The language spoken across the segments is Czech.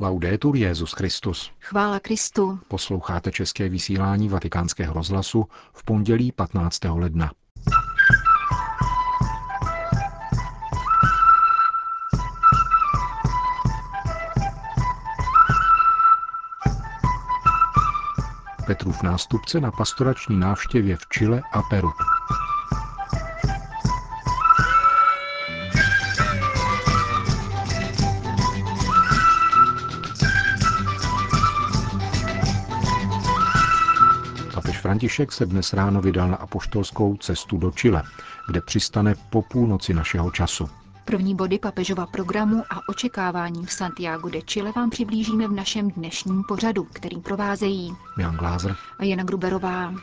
Laudetur Jezus Christus. Chvála Kristu. Posloucháte české vysílání Vatikánského rozhlasu v pondělí 15. ledna. Petrův nástupce na pastorační návštěvě v Chile a Peru. František se dnes ráno vydal na apoštolskou cestu do Chile, kde přistane po půlnoci našeho času. První body papežova programu a očekávání v Santiago de Chile vám přiblížíme v našem dnešním pořadu, který provázejí Jan Glázer a Jana Gruberová.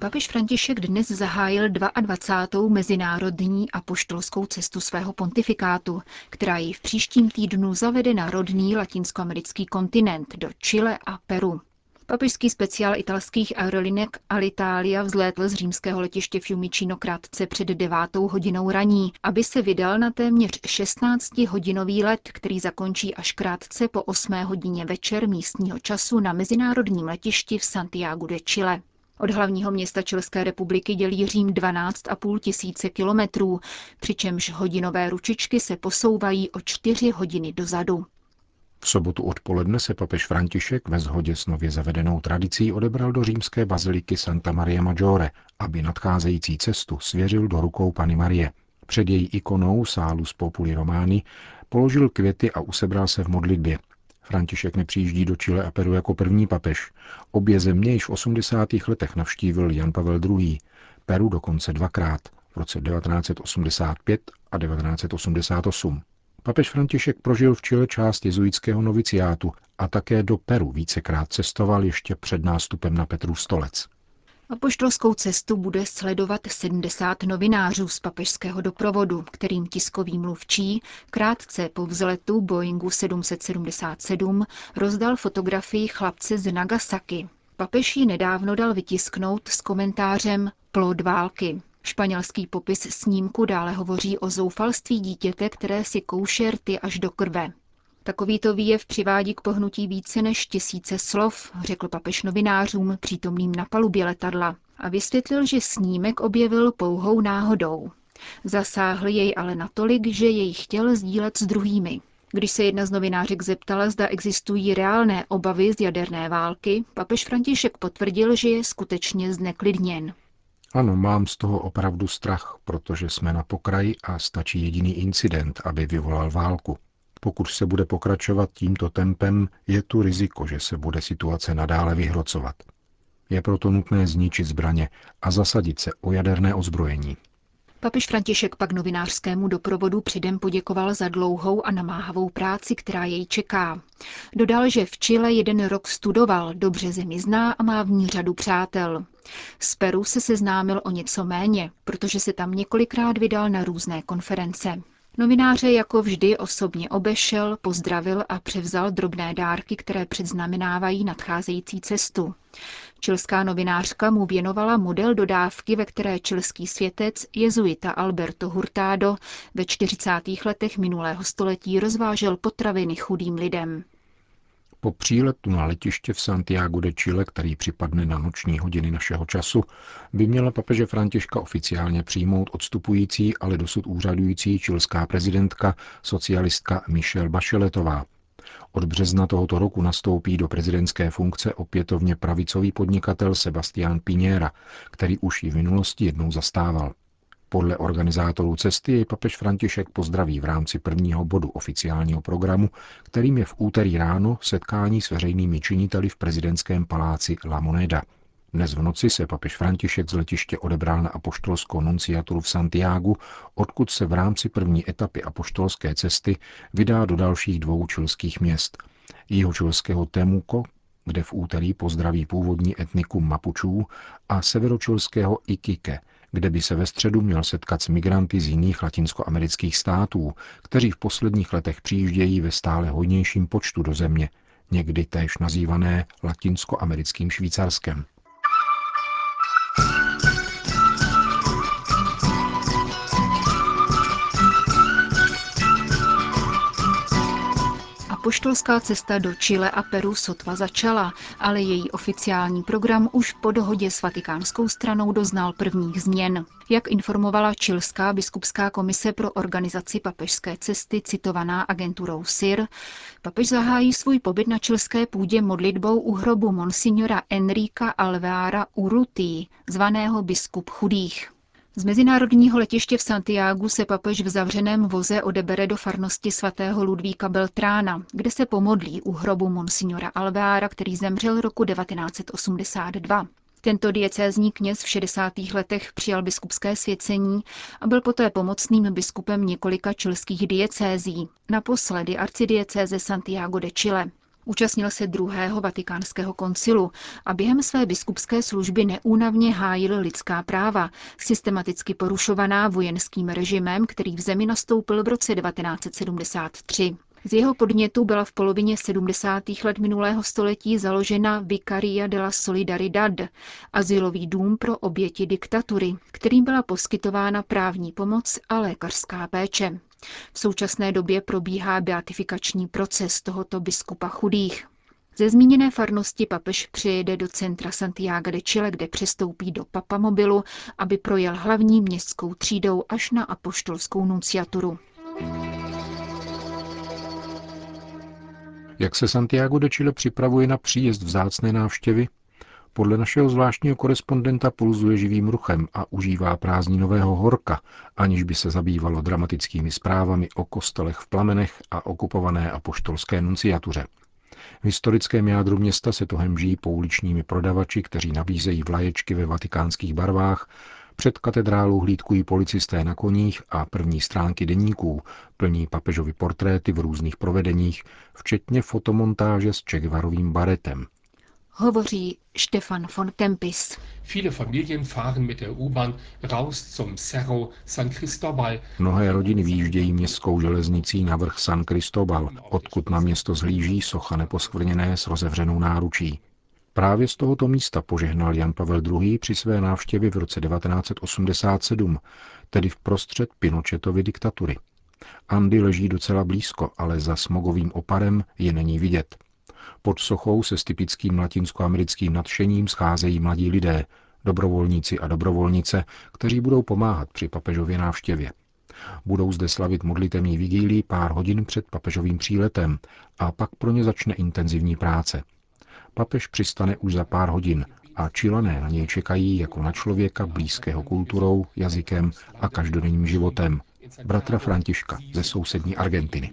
Papež František dnes zahájil 22. mezinárodní apoštolskou cestu svého pontifikátu, která ji v příštím týdnu zavede na rodný latinskoamerický kontinent do Chile a Peru. Papežský speciál italských aerolinek Alitalia vzlétl z římského letiště Fiumicino krátce před devátou hodinou raní, aby se vydal na téměř 16-hodinový let, který zakončí až krátce po 8 hodině večer místního času na mezinárodním letišti v Santiago de Chile. Od hlavního města České republiky dělí Řím 12,5 tisíce kilometrů, přičemž hodinové ručičky se posouvají o 4 hodiny dozadu. V sobotu odpoledne se papež František ve shodě s nově zavedenou tradicí odebral do římské baziliky Santa Maria Maggiore, aby nadcházející cestu svěřil do rukou Pany Marie. Před její ikonou sálu z Populi Romány položil květy a usebral se v modlitbě. František nepřijíždí do Chile a Peru jako první papež. Obě země již v 80. letech navštívil Jan Pavel II. Peru dokonce dvakrát, v roce 1985 a 1988. Papež František prožil v Chile část jezuitského noviciátu a také do Peru vícekrát cestoval ještě před nástupem na Petru stolec. Apoštolskou cestu bude sledovat 70 novinářů z papežského doprovodu, kterým tiskový mluvčí krátce po vzletu Boeingu 777 rozdal fotografii chlapce z Nagasaki. Papež ji nedávno dal vytisknout s komentářem Plod války. Španělský popis snímku dále hovoří o zoufalství dítěte, které si kouše rty až do krve. Takovýto výjev přivádí k pohnutí více než tisíce slov, řekl papež novinářům přítomným na palubě letadla a vysvětlil, že snímek objevil pouhou náhodou. Zasáhl jej ale natolik, že jej chtěl sdílet s druhými. Když se jedna z novinářek zeptala, zda existují reálné obavy z jaderné války, papež František potvrdil, že je skutečně zneklidněn. Ano, mám z toho opravdu strach, protože jsme na pokraji a stačí jediný incident, aby vyvolal válku. Pokud se bude pokračovat tímto tempem, je tu riziko, že se bude situace nadále vyhrocovat. Je proto nutné zničit zbraně a zasadit se o jaderné ozbrojení. Papež František pak novinářskému doprovodu předem poděkoval za dlouhou a namáhavou práci, která jej čeká. Dodal, že v Chile jeden rok studoval, dobře zemi zná a má v ní řadu přátel. Z Peru se seznámil o něco méně, protože se tam několikrát vydal na různé konference. Novináře jako vždy osobně obešel, pozdravil a převzal drobné dárky, které předznamenávají nadcházející cestu. Čilská novinářka mu věnovala model dodávky, ve které čilský světec jezuita Alberto Hurtado ve 40. letech minulého století rozvážel potraviny chudým lidem. Po příletu na letiště v Santiago de Chile, který připadne na noční hodiny našeho času, by měla papeže Františka oficiálně přijmout odstupující, ale dosud úřadující čilská prezidentka, socialistka Michelle Bacheletová. Od března tohoto roku nastoupí do prezidentské funkce opětovně pravicový podnikatel Sebastián Piñera, který už i v minulosti jednou zastával. Podle organizátorů cesty jej papež František pozdraví v rámci prvního bodu oficiálního programu, kterým je v úterý ráno setkání s veřejnými činiteli v prezidentském paláci La Moneda. Dnes v noci se papež František z letiště odebral na apoštolskou nunciaturu v Santiagu, odkud se v rámci první etapy apoštolské cesty vydá do dalších dvou čilských měst. Jihočilského Temuko, kde v úterý pozdraví původní etnikum Mapučů, a severočilského Ikike, kde by se ve středu měl setkat s migranty z jiných latinskoamerických států, kteří v posledních letech přijíždějí ve stále hojnějším počtu do země, někdy též nazývané latinskoamerickým Švýcarskem. Apoštolská cesta do Chile a Peru sotva začala, ale její oficiální program už po dohodě s vatikánskou stranou doznal prvních změn. Jak informovala Čilská biskupská komise pro organizaci papežské cesty citovaná agenturou SIR, papež zahájí svůj pobyt na čilské půdě modlitbou u hrobu monsignora Enrika Alveara Urruti, zvaného biskup chudých. Z mezinárodního letiště v Santiagu se papež v zavřeném voze odebere do farnosti svatého Ludvíka Beltrána, kde se pomodlí u hrobu monsignora Alveára, který zemřel roku 1982. Tento diecézní kněz v 60. letech přijal biskupské svěcení a byl poté pomocným biskupem několika čilských diecézí, naposledy arcidiecéze Santiago de Chile. Účastnil se druhého vatikánského koncilu a během své biskupské služby neúnavně hájil lidská práva, systematicky porušovaná vojenským režimem, který v zemi nastoupil v roce 1973. Z jeho podnětu byla v polovině 70. let minulého století založena Vicaria de la Solidaridad, azylový dům pro oběti diktatury, kterým byla poskytována právní pomoc a lékařská péče. V současné době probíhá beatifikační proces tohoto biskupa chudých. Ze zmíněné farnosti papež přijede do centra Santiago de Chile, kde přestoupí do papamobilu, aby projel hlavní městskou třídou až na apoštolskou nunciaturu. Jak se Santiago de Chile připravuje na příjezd vzácné návštěvy? Podle našeho zvláštního korespondenta pulzuje živým ruchem a užívá prázdninového horka, aniž by se zabývalo dramatickými zprávami o kostelech v plamenech a okupované apoštolské nunciatuře. V historickém jádru města se to hemží pouličními prodavači, kteří nabízejí vlaječky ve vatikánských barvách, před katedrálou hlídkují policisté na koních a první stránky deníků plní papežovi portréty v různých provedeních, včetně fotomontáže s Čegvarovým baretem – hovoří Stefan von Tempis. Mnohé rodiny výjíždějí městskou železnicí na vrch San Cristobal, odkud na město zhlíží socha neposkvrněné s rozevřenou náručí. Právě z tohoto místa požehnal Jan Pavel II. při své návštěvě v roce 1987, tedy v prostřed Pinochetovy diktatury. Andy leží docela blízko, ale za smogovým oparem je není vidět. Pod sochou se s typickým latinskoamerickým nadšením scházejí mladí lidé, dobrovolníci a dobrovolnice, kteří budou pomáhat při papežově návštěvě. Budou zde slavit modlitevní vigílii pár hodin před papežovým příletem a pak pro ně začne intenzivní práce. Papež přistane už za pár hodin a čilané na něj čekají jako na člověka blízkého kulturou, jazykem a každodenním životem, bratra Františka ze sousední Argentiny.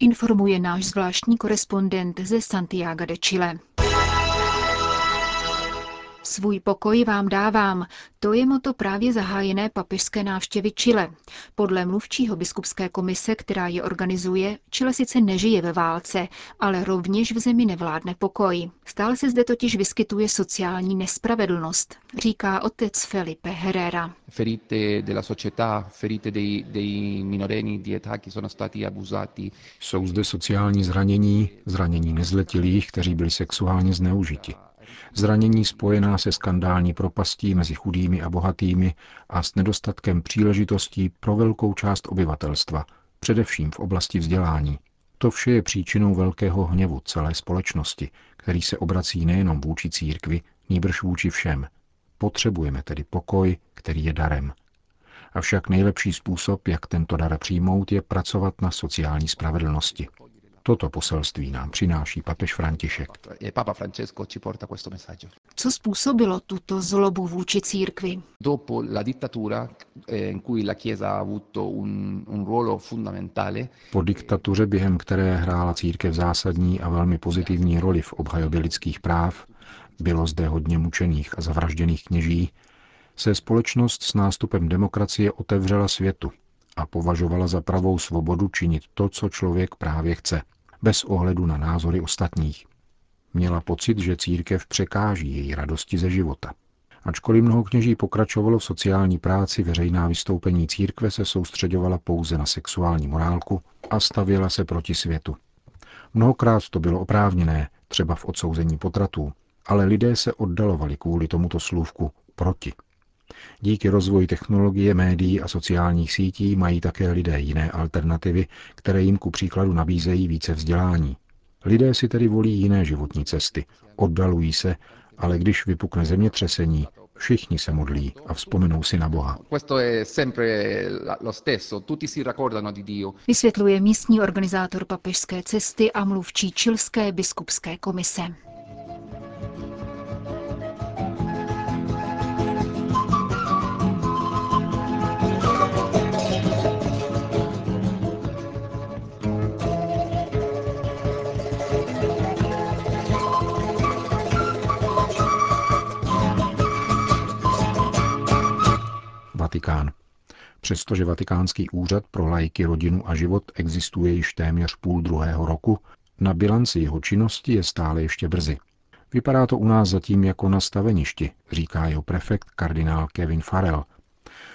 Informuje náš zvláštní korespondent ze Santiago de Chile. Svůj pokoj vám dávám. To je moto právě zahájené papežské návštěvy Chile. Podle mluvčího biskupské komise, která je organizuje, Chile sice nežije ve válce, ale rovněž v zemi nevládne pokoj. Stále se zde totiž vyskytuje sociální nespravedlnost, říká otec Felipe Herrera. Ferite della società, ferite dei, dei minorenni di età che sono stati abusati. Jsou zde sociální zranění, zranění nezletilých, kteří byli sexuálně zneužiti zranění spojená se skandální propastí mezi chudými a bohatými a s nedostatkem příležitostí pro velkou část obyvatelstva, především v oblasti vzdělání. To vše je příčinou velkého hněvu celé společnosti, který se obrací nejenom vůči církvi, nýbrž vůči všem. Potřebujeme tedy pokoj, který je darem. Avšak nejlepší způsob, jak tento dar přijmout, je pracovat na sociální spravedlnosti. Toto poselství nám přináší papež František. E Co způsobilo tuto zlobu vůči církvi? Po diktatuře, během které hrála církev zásadní a velmi pozitivní roli v obhajobě lidských práv, bylo zde hodně mučených a zavražděných kněží, se společnost s nástupem demokracie otevřela světu a považovala za pravou svobodu činit to, co člověk právě chce, bez ohledu na názory ostatních. Měla pocit, že církev překáží její radosti ze života. Ačkoliv mnoho kněží pokračovalo v sociální práci, veřejná vystoupení církve se soustředovala pouze na sexuální morálku a stavěla se proti světu. Mnohokrát to bylo oprávněné, třeba v odsouzení potratů, ale lidé se oddalovali kvůli tomuto slůvku proti. Díky rozvoji technologie, médií a sociálních sítí mají také lidé jiné alternativy, které jim ku příkladu nabízejí více vzdělání. Lidé si tedy volí jiné životní cesty, oddalují se, ale když vypukne zemětřesení, všichni se modlí a vzpomenou si na Boha. Vysvětluje místní organizátor papežské cesty a mluvčí Čilské biskupské komise. Přestože Vatikánský úřad pro lajky, rodinu a život existuje již téměř půl druhého roku, na bilanci jeho činnosti je stále ještě brzy. Vypadá to u nás zatím jako na staveništi, říká jeho prefekt kardinál Kevin Farrell.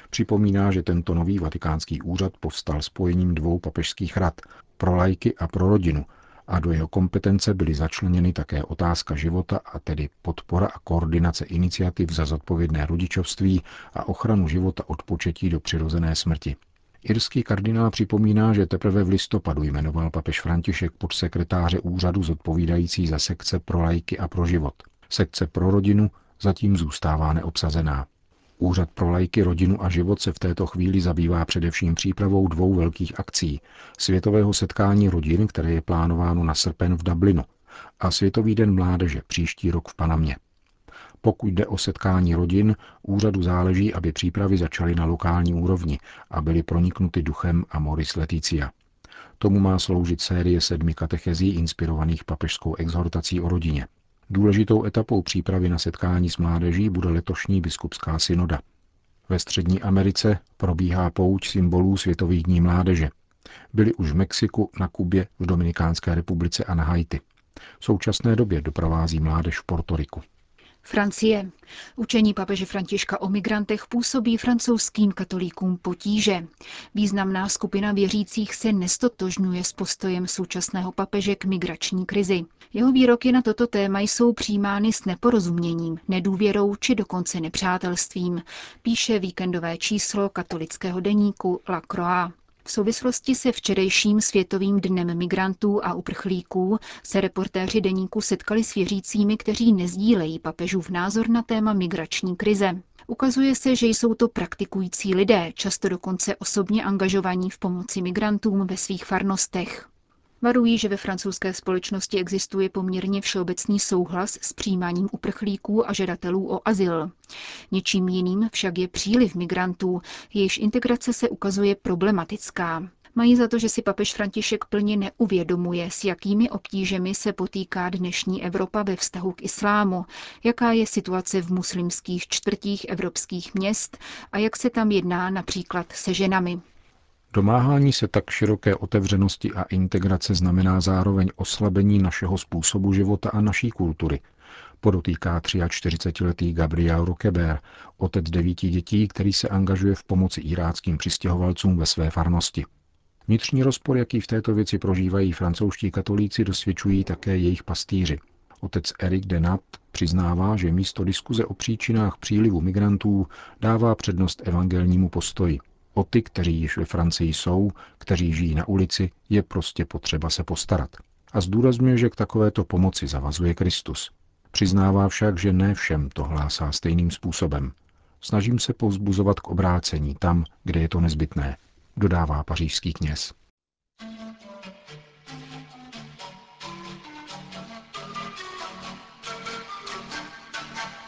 Připomíná, že tento nový vatikánský úřad povstal spojením dvou papežských rad pro lajky a pro rodinu a do jeho kompetence byly začleněny také otázka života a tedy podpora a koordinace iniciativ za zodpovědné rodičovství a ochranu života od početí do přirozené smrti. Irský kardinál připomíná, že teprve v listopadu jmenoval papež František podsekretáře úřadu zodpovídající za sekce pro lajky a pro život. Sekce pro rodinu zatím zůstává neobsazená. Úřad pro lajky, rodinu a život se v této chvíli zabývá především přípravou dvou velkých akcí. Světového setkání rodin, které je plánováno na srpen v Dublinu, a Světový den mládeže příští rok v Panamě. Pokud jde o setkání rodin, úřadu záleží, aby přípravy začaly na lokální úrovni a byly proniknuty duchem Amoris Leticia. Tomu má sloužit série sedmi katechezí inspirovaných papežskou exhortací o rodině. Důležitou etapou přípravy na setkání s mládeží bude letošní biskupská synoda. Ve Střední Americe probíhá pouč symbolů Světových dní mládeže. Byli už v Mexiku, na Kubě, v Dominikánské republice a na Haiti. V současné době doprovází mládež v Portoriku. Francie. Učení papeže Františka o migrantech působí francouzským katolíkům potíže. Významná skupina věřících se nestotožňuje s postojem současného papeže k migrační krizi. Jeho výroky na toto téma jsou přijímány s neporozuměním, nedůvěrou či dokonce nepřátelstvím, píše víkendové číslo katolického deníku La Croix. V souvislosti se včerejším Světovým dnem migrantů a uprchlíků se reportéři deníku setkali s věřícími, kteří nezdílejí papežův názor na téma migrační krize. Ukazuje se, že jsou to praktikující lidé, často dokonce osobně angažovaní v pomoci migrantům ve svých farnostech. Varují, že ve francouzské společnosti existuje poměrně všeobecný souhlas s přijímáním uprchlíků a žadatelů o azyl. Něčím jiným však je příliv migrantů, jejichž integrace se ukazuje problematická. Mají za to, že si papež František plně neuvědomuje, s jakými obtížemi se potýká dnešní Evropa ve vztahu k islámu, jaká je situace v muslimských čtvrtích evropských měst a jak se tam jedná například se ženami. Domáhání se tak široké otevřenosti a integrace znamená zároveň oslabení našeho způsobu života a naší kultury, podotýká 43-letý Gabriel Rokeber, otec devíti dětí, který se angažuje v pomoci iráckým přistěhovalcům ve své farnosti. Vnitřní rozpor, jaký v této věci prožívají francouzští katolíci, dosvědčují také jejich pastýři. Otec Eric Denat přiznává, že místo diskuze o příčinách přílivu migrantů dává přednost evangelnímu postoji – O ty, kteří již ve Francii jsou, kteří žijí na ulici, je prostě potřeba se postarat. A zdůrazňuje, že k takovéto pomoci zavazuje Kristus. Přiznává však, že ne všem to hlásá stejným způsobem. Snažím se povzbuzovat k obrácení tam, kde je to nezbytné, dodává pařížský kněz.